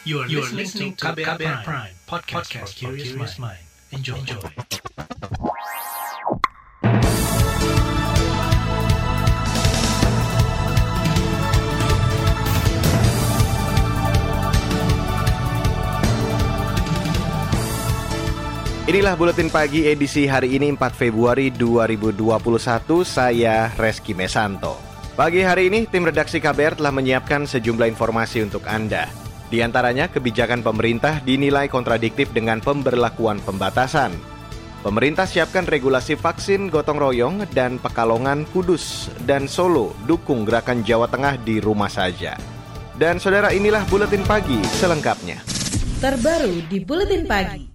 You are, you are listening to KBR, Prime, Prime podcast, podcast for curious mind. Enjoy. Enjoy. Inilah buletin pagi edisi hari ini 4 Februari 2021. Saya Reski Mesanto. Pagi hari ini tim redaksi KBR telah menyiapkan sejumlah informasi untuk Anda. Di antaranya kebijakan pemerintah dinilai kontradiktif dengan pemberlakuan pembatasan. Pemerintah siapkan regulasi vaksin gotong royong dan Pekalongan, Kudus, dan Solo dukung gerakan Jawa Tengah di rumah saja. Dan saudara inilah buletin pagi selengkapnya. Terbaru di buletin pagi.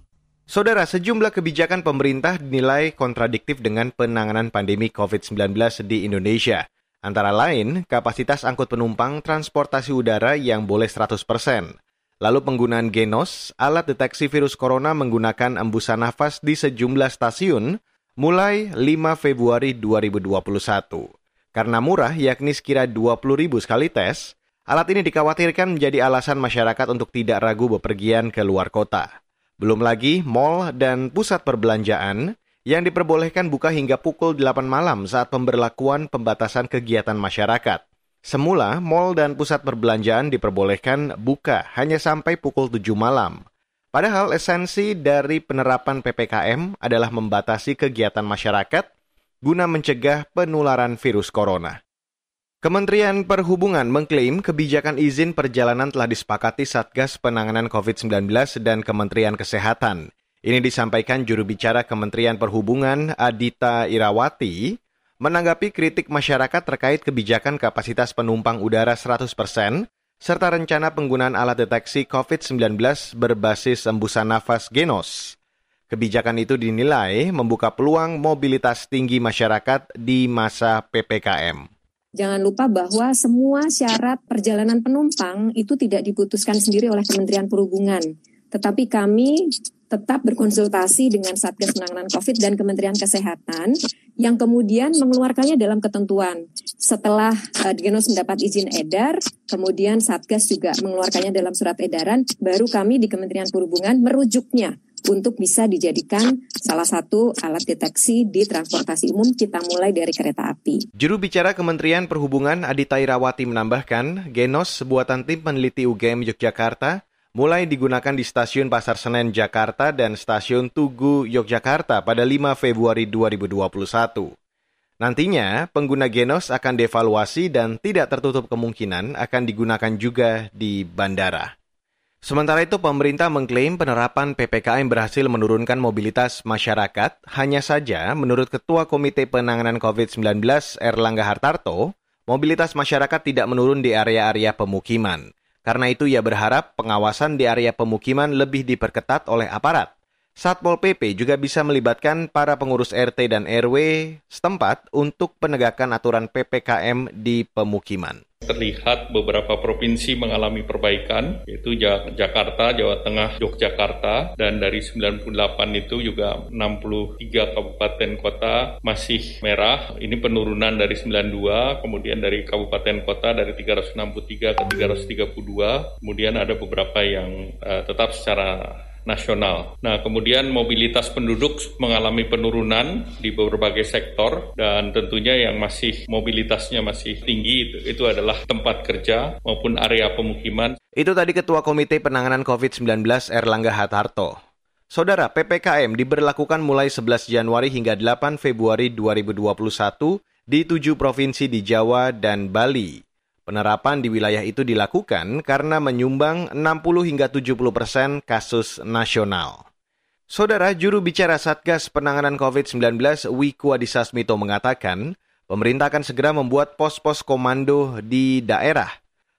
Saudara, sejumlah kebijakan pemerintah dinilai kontradiktif dengan penanganan pandemi COVID-19 di Indonesia. Antara lain, kapasitas angkut penumpang transportasi udara yang boleh 100%. Lalu penggunaan genos, alat deteksi virus corona menggunakan embusan nafas di sejumlah stasiun mulai 5 Februari 2021. Karena murah, yakni sekira 20 ribu sekali tes, alat ini dikhawatirkan menjadi alasan masyarakat untuk tidak ragu bepergian ke luar kota. Belum lagi mall dan pusat perbelanjaan yang diperbolehkan buka hingga pukul 8 malam saat pemberlakuan pembatasan kegiatan masyarakat. Semula, mall dan pusat perbelanjaan diperbolehkan buka hanya sampai pukul 7 malam. Padahal esensi dari penerapan PPKM adalah membatasi kegiatan masyarakat guna mencegah penularan virus corona. Kementerian Perhubungan mengklaim kebijakan izin perjalanan telah disepakati Satgas Penanganan COVID-19 dan Kementerian Kesehatan. Ini disampaikan juru bicara Kementerian Perhubungan Adita Irawati menanggapi kritik masyarakat terkait kebijakan kapasitas penumpang udara 100% serta rencana penggunaan alat deteksi COVID-19 berbasis embusan nafas Genos. Kebijakan itu dinilai membuka peluang mobilitas tinggi masyarakat di masa PPKM. Jangan lupa bahwa semua syarat perjalanan penumpang itu tidak diputuskan sendiri oleh Kementerian Perhubungan, tetapi kami tetap berkonsultasi dengan Satgas Penanganan COVID dan Kementerian Kesehatan yang kemudian mengeluarkannya dalam ketentuan. Setelah uh, Genos mendapat izin edar, kemudian Satgas juga mengeluarkannya dalam surat edaran, baru kami di Kementerian Perhubungan merujuknya untuk bisa dijadikan salah satu alat deteksi di transportasi umum kita mulai dari kereta api. Juru bicara Kementerian Perhubungan Adita Irawati menambahkan, Genos buatan tim peneliti UGM Yogyakarta mulai digunakan di stasiun Pasar Senen Jakarta dan stasiun Tugu Yogyakarta pada 5 Februari 2021. Nantinya, pengguna Genos akan devaluasi dan tidak tertutup kemungkinan akan digunakan juga di bandara. Sementara itu, pemerintah mengklaim penerapan PPKM berhasil menurunkan mobilitas masyarakat. Hanya saja, menurut Ketua Komite Penanganan COVID-19 Erlangga Hartarto, mobilitas masyarakat tidak menurun di area-area pemukiman. Karena itu, ia berharap pengawasan di area pemukiman lebih diperketat oleh aparat. Satpol PP juga bisa melibatkan para pengurus RT dan RW setempat untuk penegakan aturan PPKM di pemukiman terlihat beberapa provinsi mengalami perbaikan, yaitu Jakarta, Jawa Tengah, Yogyakarta, dan dari 98 itu juga 63 kabupaten kota masih merah. Ini penurunan dari 92, kemudian dari kabupaten kota dari 363 ke 332, kemudian ada beberapa yang uh, tetap secara nasional. Nah, kemudian mobilitas penduduk mengalami penurunan di berbagai sektor dan tentunya yang masih mobilitasnya masih tinggi itu, itu adalah tempat kerja maupun area pemukiman. Itu tadi Ketua Komite Penanganan COVID-19 Erlangga Hartarto. Saudara, PPKM diberlakukan mulai 11 Januari hingga 8 Februari 2021 di tujuh provinsi di Jawa dan Bali. Penerapan di wilayah itu dilakukan karena menyumbang 60 hingga 70 persen kasus nasional. Saudara juru bicara Satgas Penanganan COVID-19 Wiku Adhisa mengatakan, pemerintah akan segera membuat pos-pos komando di daerah.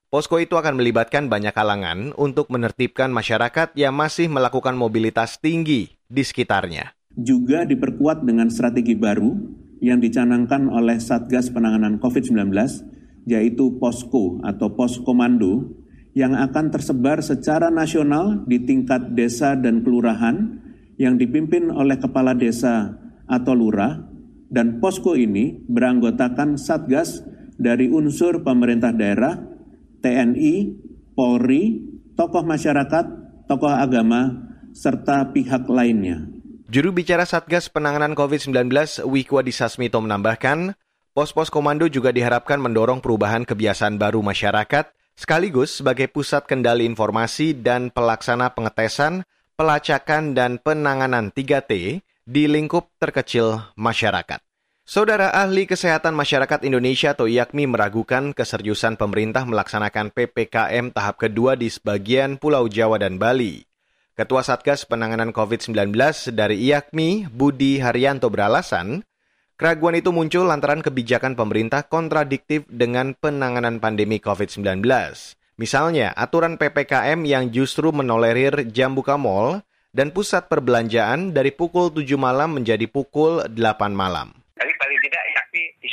Posko itu akan melibatkan banyak kalangan untuk menertibkan masyarakat yang masih melakukan mobilitas tinggi di sekitarnya. Juga diperkuat dengan strategi baru yang dicanangkan oleh Satgas Penanganan COVID-19 yaitu posko atau pos komando yang akan tersebar secara nasional di tingkat desa dan kelurahan yang dipimpin oleh kepala desa atau lurah dan posko ini beranggotakan satgas dari unsur pemerintah daerah, TNI, Polri, tokoh masyarakat, tokoh agama, serta pihak lainnya. Juru bicara Satgas Penanganan COVID-19 Wikwa Disasmito menambahkan, pos-pos komando juga diharapkan mendorong perubahan kebiasaan baru masyarakat sekaligus sebagai pusat kendali informasi dan pelaksana pengetesan, pelacakan, dan penanganan 3T di lingkup terkecil masyarakat. Saudara ahli kesehatan masyarakat Indonesia atau IAKMI meragukan keseriusan pemerintah melaksanakan PPKM tahap kedua di sebagian Pulau Jawa dan Bali. Ketua Satgas Penanganan COVID-19 dari IAKMI, Budi Haryanto beralasan, keraguan itu muncul lantaran kebijakan pemerintah kontradiktif dengan penanganan pandemi COVID-19. Misalnya, aturan PPKM yang justru menolerir jam buka mal dan pusat perbelanjaan dari pukul 7 malam menjadi pukul 8 malam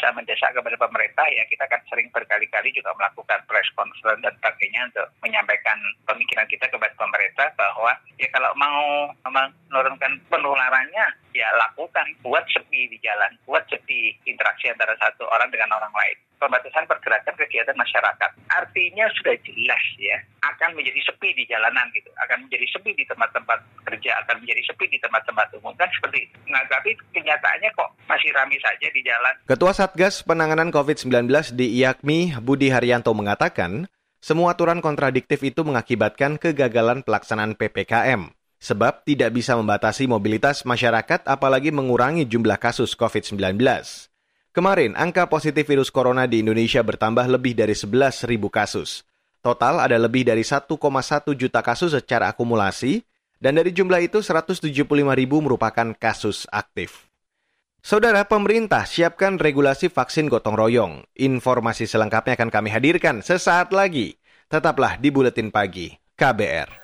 bisa mendesak kepada pemerintah ya kita kan sering berkali-kali juga melakukan press conference dan sebagainya untuk menyampaikan pemikiran kita kepada pemerintah bahwa ya kalau mau menurunkan penularannya ya lakukan buat sepi di jalan, buat sepi interaksi antara satu orang dengan orang lain pembatasan pergerakan kegiatan masyarakat. Artinya sudah jelas ya, akan menjadi sepi di jalanan gitu, akan menjadi sepi di tempat-tempat kerja, akan menjadi sepi di tempat-tempat umum kan seperti itu. Nah, tapi kenyataannya kok masih ramai saja di jalan. Ketua Satgas Penanganan COVID-19 di IAKMI, Budi Haryanto mengatakan, semua aturan kontradiktif itu mengakibatkan kegagalan pelaksanaan PPKM sebab tidak bisa membatasi mobilitas masyarakat apalagi mengurangi jumlah kasus COVID-19. Kemarin, angka positif virus corona di Indonesia bertambah lebih dari 11.000 kasus. Total ada lebih dari 1,1 juta kasus secara akumulasi, dan dari jumlah itu 175 ribu merupakan kasus aktif. Saudara pemerintah siapkan regulasi vaksin gotong royong. Informasi selengkapnya akan kami hadirkan sesaat lagi. Tetaplah di Buletin Pagi KBR.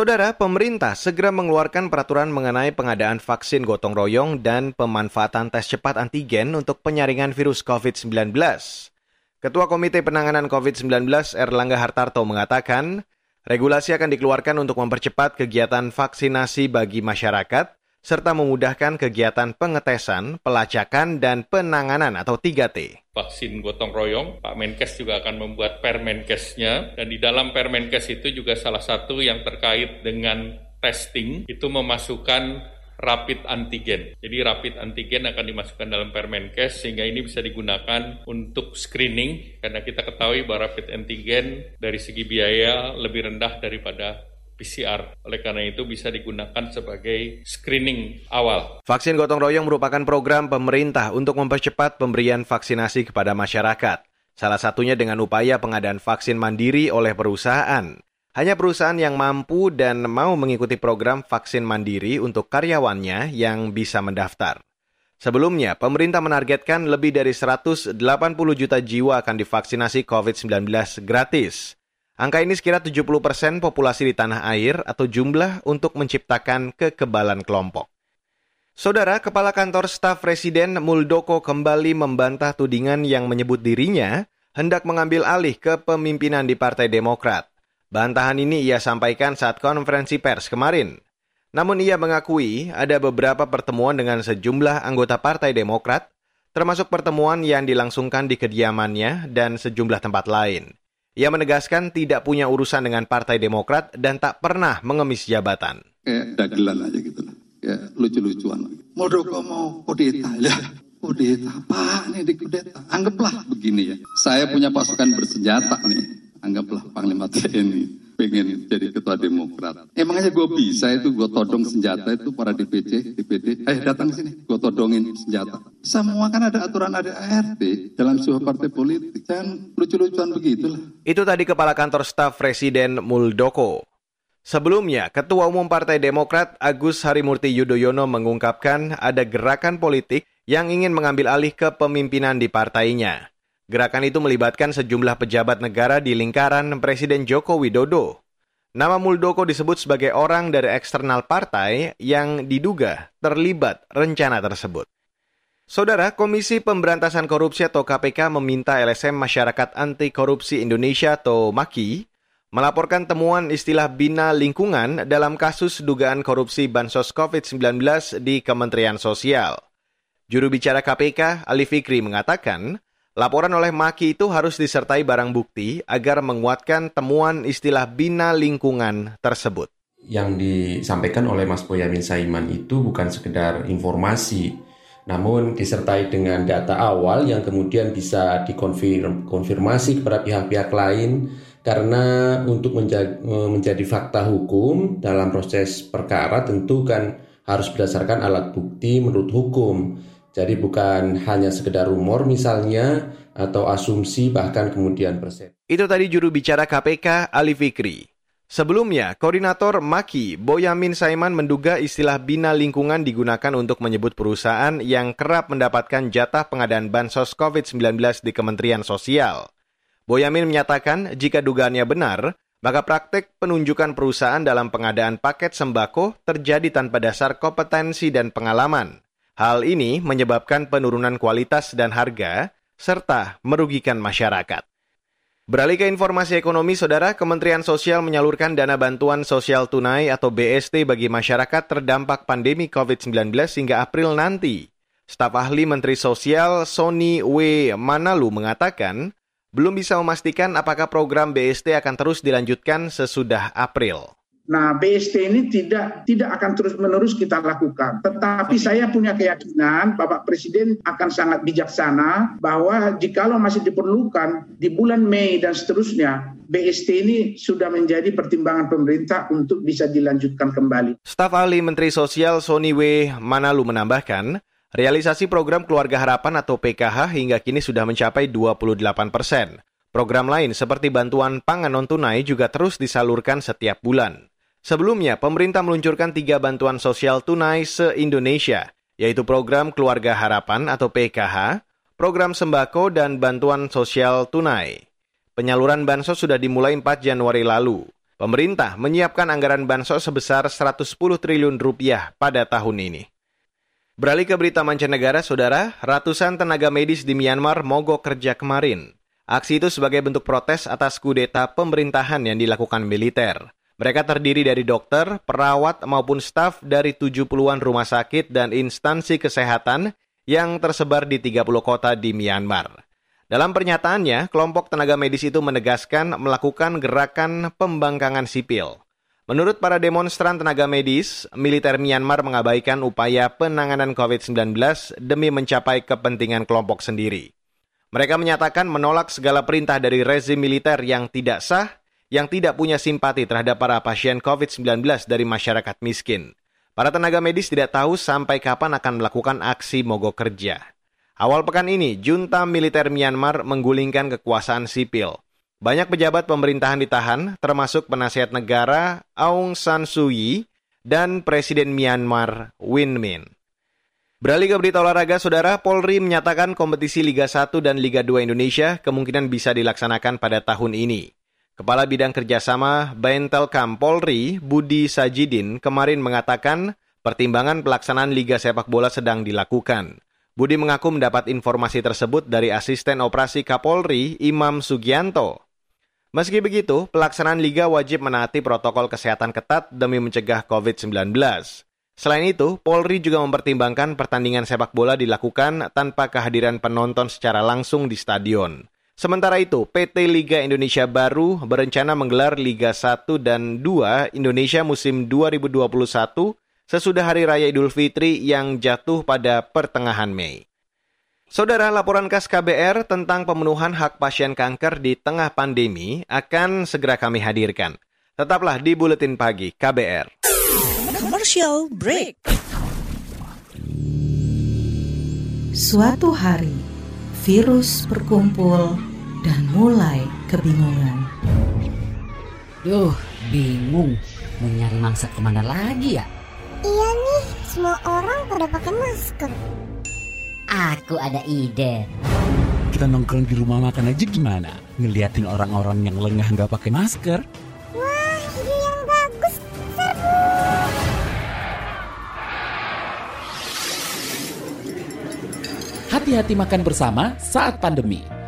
Saudara, pemerintah segera mengeluarkan peraturan mengenai pengadaan vaksin gotong royong dan pemanfaatan tes cepat antigen untuk penyaringan virus COVID-19. Ketua Komite Penanganan COVID-19 Erlangga Hartarto mengatakan, regulasi akan dikeluarkan untuk mempercepat kegiatan vaksinasi bagi masyarakat serta memudahkan kegiatan pengetesan, pelacakan, dan penanganan atau 3T. Vaksin gotong royong, Pak Menkes juga akan membuat Permenkesnya, dan di dalam Permenkes itu juga salah satu yang terkait dengan testing, itu memasukkan rapid antigen. Jadi rapid antigen akan dimasukkan dalam Permenkes sehingga ini bisa digunakan untuk screening karena kita ketahui bahwa rapid antigen dari segi biaya lebih rendah daripada PCR. Oleh karena itu bisa digunakan sebagai screening awal. Vaksin gotong royong merupakan program pemerintah untuk mempercepat pemberian vaksinasi kepada masyarakat. Salah satunya dengan upaya pengadaan vaksin mandiri oleh perusahaan. Hanya perusahaan yang mampu dan mau mengikuti program vaksin mandiri untuk karyawannya yang bisa mendaftar. Sebelumnya, pemerintah menargetkan lebih dari 180 juta jiwa akan divaksinasi COVID-19 gratis. Angka ini sekira 70% persen populasi di tanah air atau jumlah untuk menciptakan kekebalan kelompok. Saudara, Kepala Kantor Staf Presiden Muldoko kembali membantah tudingan yang menyebut dirinya hendak mengambil alih kepemimpinan di Partai Demokrat. Bantahan ini ia sampaikan saat konferensi pers kemarin. Namun ia mengakui ada beberapa pertemuan dengan sejumlah anggota Partai Demokrat, termasuk pertemuan yang dilangsungkan di kediamannya dan sejumlah tempat lain. Ia menegaskan tidak punya urusan dengan Partai Demokrat dan tak pernah mengemis jabatan. Kayak dagelan aja gitu lah. Kayak lucu-lucuan. Modoko mau kudeta. Ya, kudeta apa nih di kudeta? Anggaplah begini ya. Saya punya pasukan bersenjata nih. Anggaplah Panglima TNI pengen jadi ketua demokrat. Emang aja gue bisa itu gue todong senjata itu para DPC, DPD. Eh datang sini, gue todongin senjata. Semua kan ada aturan ada ART dalam sebuah partai politik. Jangan lucu-lucuan begitulah. Itu tadi Kepala Kantor Staf Presiden Muldoko. Sebelumnya, Ketua Umum Partai Demokrat Agus Harimurti Yudhoyono mengungkapkan ada gerakan politik yang ingin mengambil alih kepemimpinan di partainya. Gerakan itu melibatkan sejumlah pejabat negara di lingkaran Presiden Joko Widodo. Nama Muldoko disebut sebagai orang dari eksternal partai yang diduga terlibat rencana tersebut. Saudara, Komisi Pemberantasan Korupsi atau KPK meminta LSM Masyarakat Anti Korupsi Indonesia atau MAKI melaporkan temuan istilah bina lingkungan dalam kasus dugaan korupsi Bansos COVID-19 di Kementerian Sosial. Juru bicara KPK, Ali Fikri, mengatakan, laporan oleh Maki itu harus disertai barang bukti agar menguatkan temuan istilah bina lingkungan tersebut. Yang disampaikan oleh Mas Boyamin Saiman itu bukan sekedar informasi, namun disertai dengan data awal yang kemudian bisa dikonfirmasi kepada pihak-pihak lain karena untuk menjadi, menjadi fakta hukum dalam proses perkara tentu kan harus berdasarkan alat bukti menurut hukum. Jadi bukan hanya sekedar rumor misalnya atau asumsi bahkan kemudian persen. Itu tadi juru bicara KPK Ali Fikri. Sebelumnya, Koordinator Maki, Boyamin Saiman menduga istilah bina lingkungan digunakan untuk menyebut perusahaan yang kerap mendapatkan jatah pengadaan bansos COVID-19 di Kementerian Sosial. Boyamin menyatakan jika dugaannya benar, maka praktek penunjukan perusahaan dalam pengadaan paket sembako terjadi tanpa dasar kompetensi dan pengalaman. Hal ini menyebabkan penurunan kualitas dan harga, serta merugikan masyarakat. Beralih ke informasi ekonomi, Saudara, Kementerian Sosial menyalurkan dana bantuan sosial tunai atau BST bagi masyarakat terdampak pandemi COVID-19 hingga April nanti. Staf ahli Menteri Sosial Sony W. Manalu mengatakan, belum bisa memastikan apakah program BST akan terus dilanjutkan sesudah April. Nah, BST ini tidak tidak akan terus-menerus kita lakukan. Tetapi saya punya keyakinan Bapak Presiden akan sangat bijaksana bahwa jikalau masih diperlukan di bulan Mei dan seterusnya, BST ini sudah menjadi pertimbangan pemerintah untuk bisa dilanjutkan kembali. Staf ahli Menteri Sosial Sony W. Manalu menambahkan, realisasi program Keluarga Harapan atau PKH hingga kini sudah mencapai 28 persen. Program lain seperti bantuan pangan non-tunai juga terus disalurkan setiap bulan. Sebelumnya, pemerintah meluncurkan tiga bantuan sosial tunai se-Indonesia, yaitu program Keluarga Harapan atau PKH, program sembako, dan bantuan sosial tunai. Penyaluran bansos sudah dimulai 4 Januari lalu. Pemerintah menyiapkan anggaran bansos sebesar 110 triliun rupiah pada tahun ini. Beralih ke berita mancanegara, saudara, ratusan tenaga medis di Myanmar mogok kerja kemarin. Aksi itu sebagai bentuk protes atas kudeta pemerintahan yang dilakukan militer. Mereka terdiri dari dokter, perawat, maupun staf dari 70-an rumah sakit dan instansi kesehatan yang tersebar di 30 kota di Myanmar. Dalam pernyataannya, kelompok tenaga medis itu menegaskan melakukan gerakan pembangkangan sipil. Menurut para demonstran tenaga medis, militer Myanmar mengabaikan upaya penanganan COVID-19 demi mencapai kepentingan kelompok sendiri. Mereka menyatakan menolak segala perintah dari rezim militer yang tidak sah yang tidak punya simpati terhadap para pasien COVID-19 dari masyarakat miskin. Para tenaga medis tidak tahu sampai kapan akan melakukan aksi mogok kerja. Awal pekan ini, junta militer Myanmar menggulingkan kekuasaan sipil. Banyak pejabat pemerintahan ditahan, termasuk penasihat negara Aung San Suu Kyi dan Presiden Myanmar Win Min. Beralih ke berita olahraga, Saudara, Polri menyatakan kompetisi Liga 1 dan Liga 2 Indonesia kemungkinan bisa dilaksanakan pada tahun ini. Kepala Bidang Kerjasama Baintelkam Polri, Budi Sajidin, kemarin mengatakan pertimbangan pelaksanaan Liga Sepak Bola sedang dilakukan. Budi mengaku mendapat informasi tersebut dari asisten operasi Kapolri, Imam Sugianto. Meski begitu, pelaksanaan liga wajib menaati protokol kesehatan ketat demi mencegah COVID-19. Selain itu, Polri juga mempertimbangkan pertandingan sepak bola dilakukan tanpa kehadiran penonton secara langsung di stadion. Sementara itu, PT Liga Indonesia Baru berencana menggelar Liga 1 dan 2 Indonesia musim 2021 sesudah Hari Raya Idul Fitri yang jatuh pada pertengahan Mei. Saudara, laporan khas KBR tentang pemenuhan hak pasien kanker di tengah pandemi akan segera kami hadirkan. Tetaplah di Buletin Pagi KBR. Commercial break. Suatu hari, virus berkumpul dan mulai kebingungan. Duh, bingung. Mau nyari mangsa ke mana lagi ya? Iya nih, semua orang pada pakai masker. Aku ada ide. Kita nongkrong di rumah makan aja gimana? Ngeliatin orang-orang yang lengah nggak pakai masker? Wah, ide yang bagus. Hati-hati makan bersama saat pandemi.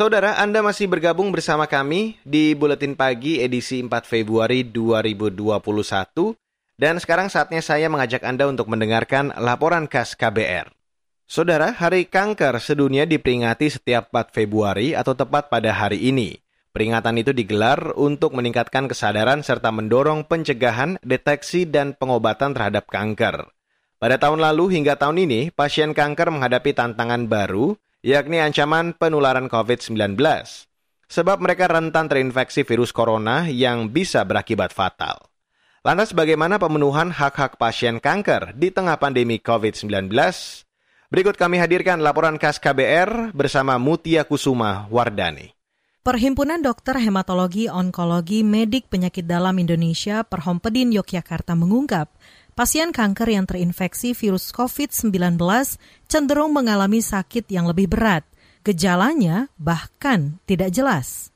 Saudara, Anda masih bergabung bersama kami di Buletin Pagi edisi 4 Februari 2021 dan sekarang saatnya saya mengajak Anda untuk mendengarkan laporan khas KBR. Saudara, Hari Kanker sedunia diperingati setiap 4 Februari atau tepat pada hari ini. Peringatan itu digelar untuk meningkatkan kesadaran serta mendorong pencegahan, deteksi, dan pengobatan terhadap kanker. Pada tahun lalu hingga tahun ini, pasien kanker menghadapi tantangan baru, yakni ancaman penularan COVID-19. Sebab mereka rentan terinfeksi virus corona yang bisa berakibat fatal. Lantas bagaimana pemenuhan hak-hak pasien kanker di tengah pandemi COVID-19? Berikut kami hadirkan laporan khas KBR bersama Mutia Kusuma Wardani. Perhimpunan Dokter Hematologi Onkologi Medik Penyakit Dalam Indonesia Perhompedin Yogyakarta mengungkap, pasien kanker yang terinfeksi virus COVID-19 cenderung mengalami sakit yang lebih berat. Gejalanya bahkan tidak jelas.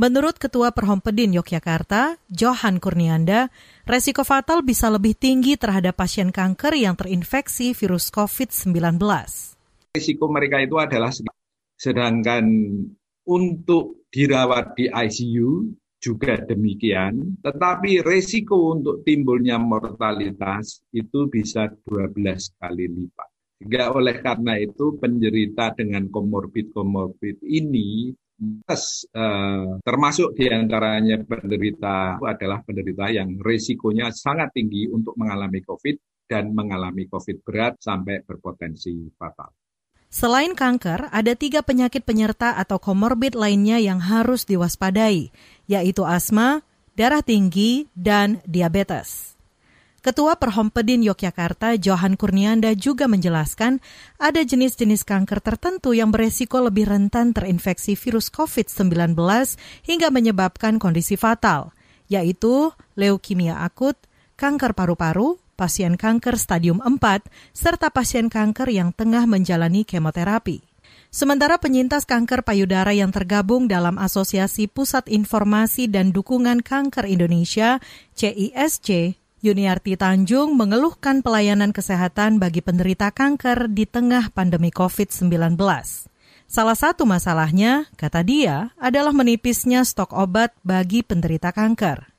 Menurut Ketua Perhompedin Yogyakarta, Johan Kurnianda, resiko fatal bisa lebih tinggi terhadap pasien kanker yang terinfeksi virus COVID-19. Risiko mereka itu adalah sedangkan untuk dirawat di ICU juga demikian, tetapi resiko untuk timbulnya mortalitas itu bisa 12 kali lipat. Sehingga oleh karena itu penderita dengan komorbid-komorbid ini Yes, uh, termasuk di antaranya penderita adalah penderita yang resikonya sangat tinggi untuk mengalami COVID dan mengalami COVID berat sampai berpotensi fatal. Selain kanker, ada tiga penyakit penyerta atau komorbid lainnya yang harus diwaspadai, yaitu asma, darah tinggi, dan diabetes. Ketua Perhompedin Yogyakarta, Johan Kurnianda juga menjelaskan ada jenis-jenis kanker tertentu yang beresiko lebih rentan terinfeksi virus COVID-19 hingga menyebabkan kondisi fatal, yaitu leukemia akut, kanker paru-paru, pasien kanker stadium 4, serta pasien kanker yang tengah menjalani kemoterapi. Sementara penyintas kanker payudara yang tergabung dalam Asosiasi Pusat Informasi dan Dukungan Kanker Indonesia, CISC, Yuniarti Tanjung mengeluhkan pelayanan kesehatan bagi penderita kanker di tengah pandemi COVID-19. Salah satu masalahnya, kata dia, adalah menipisnya stok obat bagi penderita kanker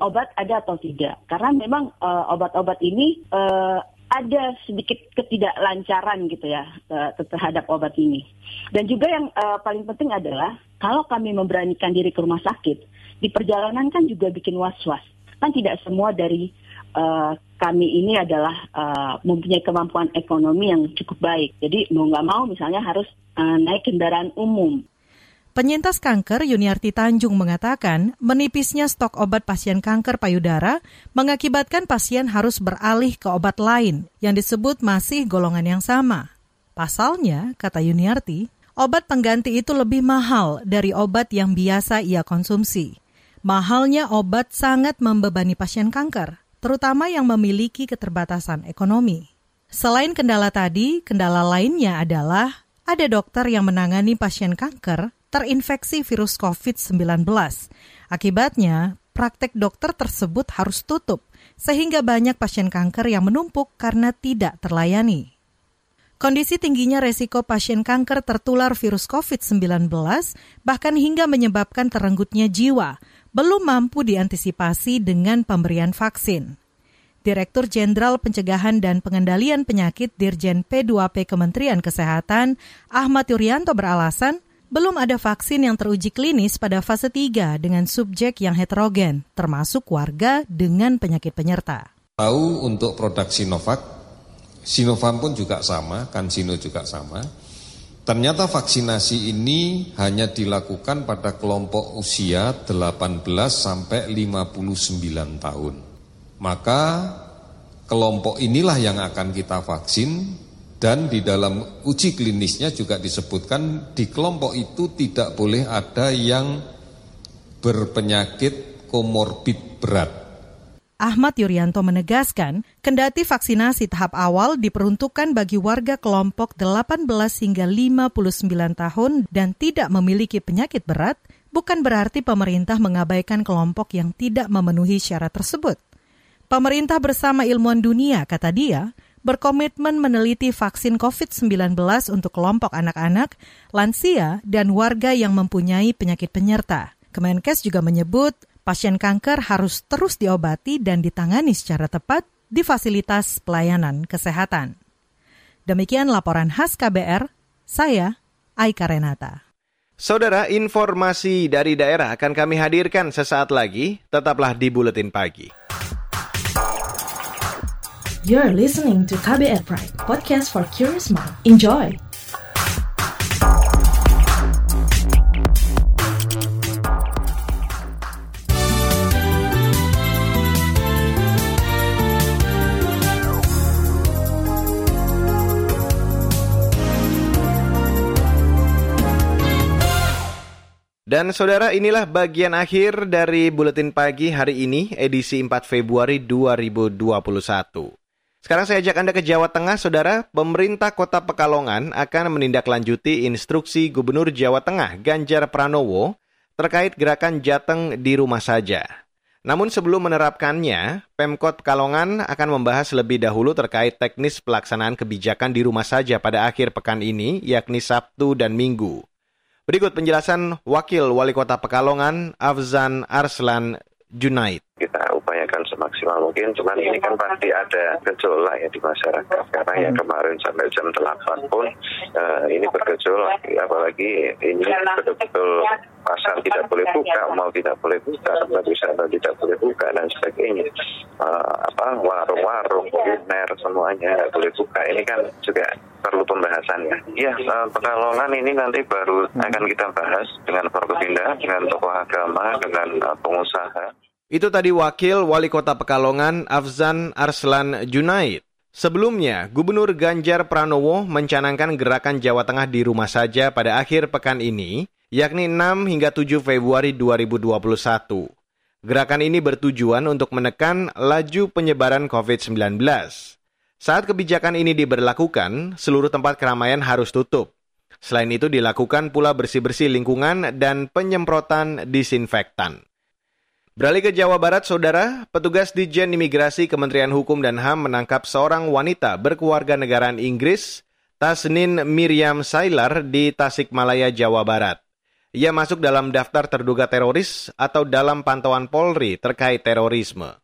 obat ada atau tidak. Karena memang uh, obat-obat ini uh, ada sedikit ketidaklancaran gitu ya uh, terhadap obat ini. Dan juga yang uh, paling penting adalah kalau kami memberanikan diri ke rumah sakit, di perjalanan kan juga bikin was-was. Kan tidak semua dari uh, kami ini adalah uh, mempunyai kemampuan ekonomi yang cukup baik. Jadi mau nggak mau misalnya harus uh, naik kendaraan umum. Penyintas kanker Yuniarti Tanjung mengatakan menipisnya stok obat pasien kanker payudara mengakibatkan pasien harus beralih ke obat lain yang disebut masih golongan yang sama. Pasalnya, kata Yuniarti, obat pengganti itu lebih mahal dari obat yang biasa ia konsumsi. Mahalnya obat sangat membebani pasien kanker, terutama yang memiliki keterbatasan ekonomi. Selain kendala tadi, kendala lainnya adalah ada dokter yang menangani pasien kanker terinfeksi virus COVID-19. Akibatnya, praktek dokter tersebut harus tutup, sehingga banyak pasien kanker yang menumpuk karena tidak terlayani. Kondisi tingginya resiko pasien kanker tertular virus COVID-19 bahkan hingga menyebabkan terenggutnya jiwa, belum mampu diantisipasi dengan pemberian vaksin. Direktur Jenderal Pencegahan dan Pengendalian Penyakit Dirjen P2P Kementerian Kesehatan, Ahmad Yuryanto beralasan, belum ada vaksin yang teruji klinis pada fase 3 dengan subjek yang heterogen, termasuk warga dengan penyakit penyerta. Tahu untuk produk Sinovac, Sinovac pun juga sama, CanSino juga sama. Ternyata vaksinasi ini hanya dilakukan pada kelompok usia 18 sampai 59 tahun. Maka kelompok inilah yang akan kita vaksin dan di dalam uji klinisnya juga disebutkan di kelompok itu tidak boleh ada yang berpenyakit komorbid berat Ahmad Yuryanto menegaskan, kendati vaksinasi tahap awal diperuntukkan bagi warga kelompok 18 hingga 59 tahun dan tidak memiliki penyakit berat, bukan berarti pemerintah mengabaikan kelompok yang tidak memenuhi syarat tersebut. Pemerintah bersama ilmuwan dunia, kata dia, berkomitmen meneliti vaksin COVID-19 untuk kelompok anak-anak, lansia, dan warga yang mempunyai penyakit penyerta. Kemenkes juga menyebut pasien kanker harus terus diobati dan ditangani secara tepat di fasilitas pelayanan kesehatan. Demikian laporan khas KBR, saya Aika Renata. Saudara, informasi dari daerah akan kami hadirkan sesaat lagi. Tetaplah di Buletin Pagi. You're listening to KBR Pride, podcast for curious mind. Enjoy! Dan saudara inilah bagian akhir dari Buletin Pagi hari ini, edisi 4 Februari 2021. Sekarang saya ajak Anda ke Jawa Tengah, saudara. Pemerintah kota Pekalongan akan menindaklanjuti instruksi Gubernur Jawa Tengah, Ganjar Pranowo, terkait gerakan Jateng di rumah saja. Namun sebelum menerapkannya, Pemkot Pekalongan akan membahas lebih dahulu terkait teknis pelaksanaan kebijakan di rumah saja pada akhir pekan ini, yakni Sabtu dan Minggu. Berikut penjelasan Wakil Wali Kota Pekalongan, Afzan Arslan Junaid. Kita upayakan semaksimal mungkin, cuman ini kan pasti ada gejolak ya di masyarakat. Karena yang kemarin sampai jam 8 pun uh, ini bergejolak, apalagi ini betul-betul pasar tidak boleh buka, mau tidak boleh buka, tempat wisata tidak boleh buka dan sebagainya. Uh, apa warung-warung, kuliner semuanya tidak boleh buka. Ini kan juga perlu pembahasan ya. Iya, uh, Pekalongan ini nanti baru akan kita bahas dengan Forkopinda, dengan tokoh agama, dengan uh, pengusaha. Itu tadi Wakil Wali Kota Pekalongan Afzan Arslan Junaid. Sebelumnya, Gubernur Ganjar Pranowo mencanangkan gerakan Jawa Tengah di rumah saja pada akhir pekan ini, yakni 6 hingga 7 Februari 2021. Gerakan ini bertujuan untuk menekan laju penyebaran COVID-19. Saat kebijakan ini diberlakukan, seluruh tempat keramaian harus tutup. Selain itu dilakukan pula bersih-bersih lingkungan dan penyemprotan disinfektan. Beralih ke Jawa Barat, saudara, petugas Dijen Imigrasi Kementerian Hukum dan HAM menangkap seorang wanita berkeluarga negaraan Inggris, Tasnin Miriam Sailar di Tasikmalaya, Jawa Barat. Ia masuk dalam daftar terduga teroris atau dalam pantauan Polri terkait terorisme.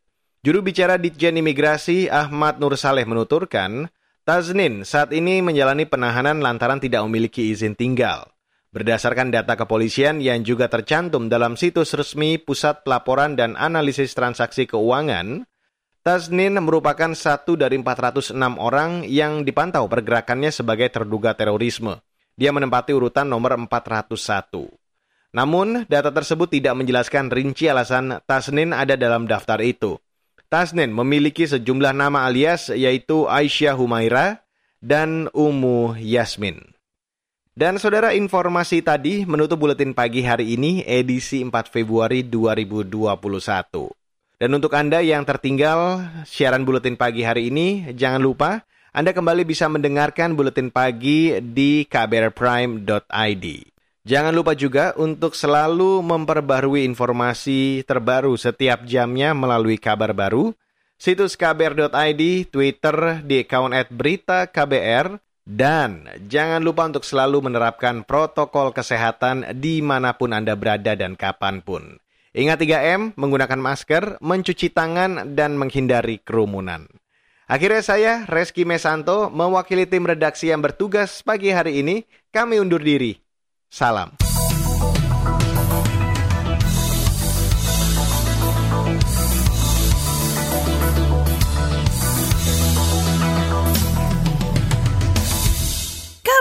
Juru bicara Ditjen Imigrasi Ahmad Nur Saleh menuturkan, Tasnin saat ini menjalani penahanan lantaran tidak memiliki izin tinggal. Berdasarkan data kepolisian yang juga tercantum dalam situs resmi Pusat Pelaporan dan Analisis Transaksi Keuangan, Tasnin merupakan satu dari 406 orang yang dipantau pergerakannya sebagai terduga terorisme. Dia menempati urutan nomor 401. Namun, data tersebut tidak menjelaskan rinci alasan Tasnin ada dalam daftar itu. Tasnin memiliki sejumlah nama alias yaitu Aisyah Humaira dan Umu Yasmin. Dan saudara informasi tadi menutup buletin pagi hari ini edisi 4 Februari 2021. Dan untuk Anda yang tertinggal siaran buletin pagi hari ini, jangan lupa Anda kembali bisa mendengarkan buletin pagi di kbrprime.id. Jangan lupa juga untuk selalu memperbarui informasi terbaru setiap jamnya melalui kabar baru, situs kbr.id, Twitter di account @berita KBR, dan jangan lupa untuk selalu menerapkan protokol kesehatan di mana pun Anda berada dan kapan pun. Ingat 3M, menggunakan masker, mencuci tangan, dan menghindari kerumunan. Akhirnya saya, Reski Mesanto, mewakili tim redaksi yang bertugas pagi hari ini, kami undur diri. Salam.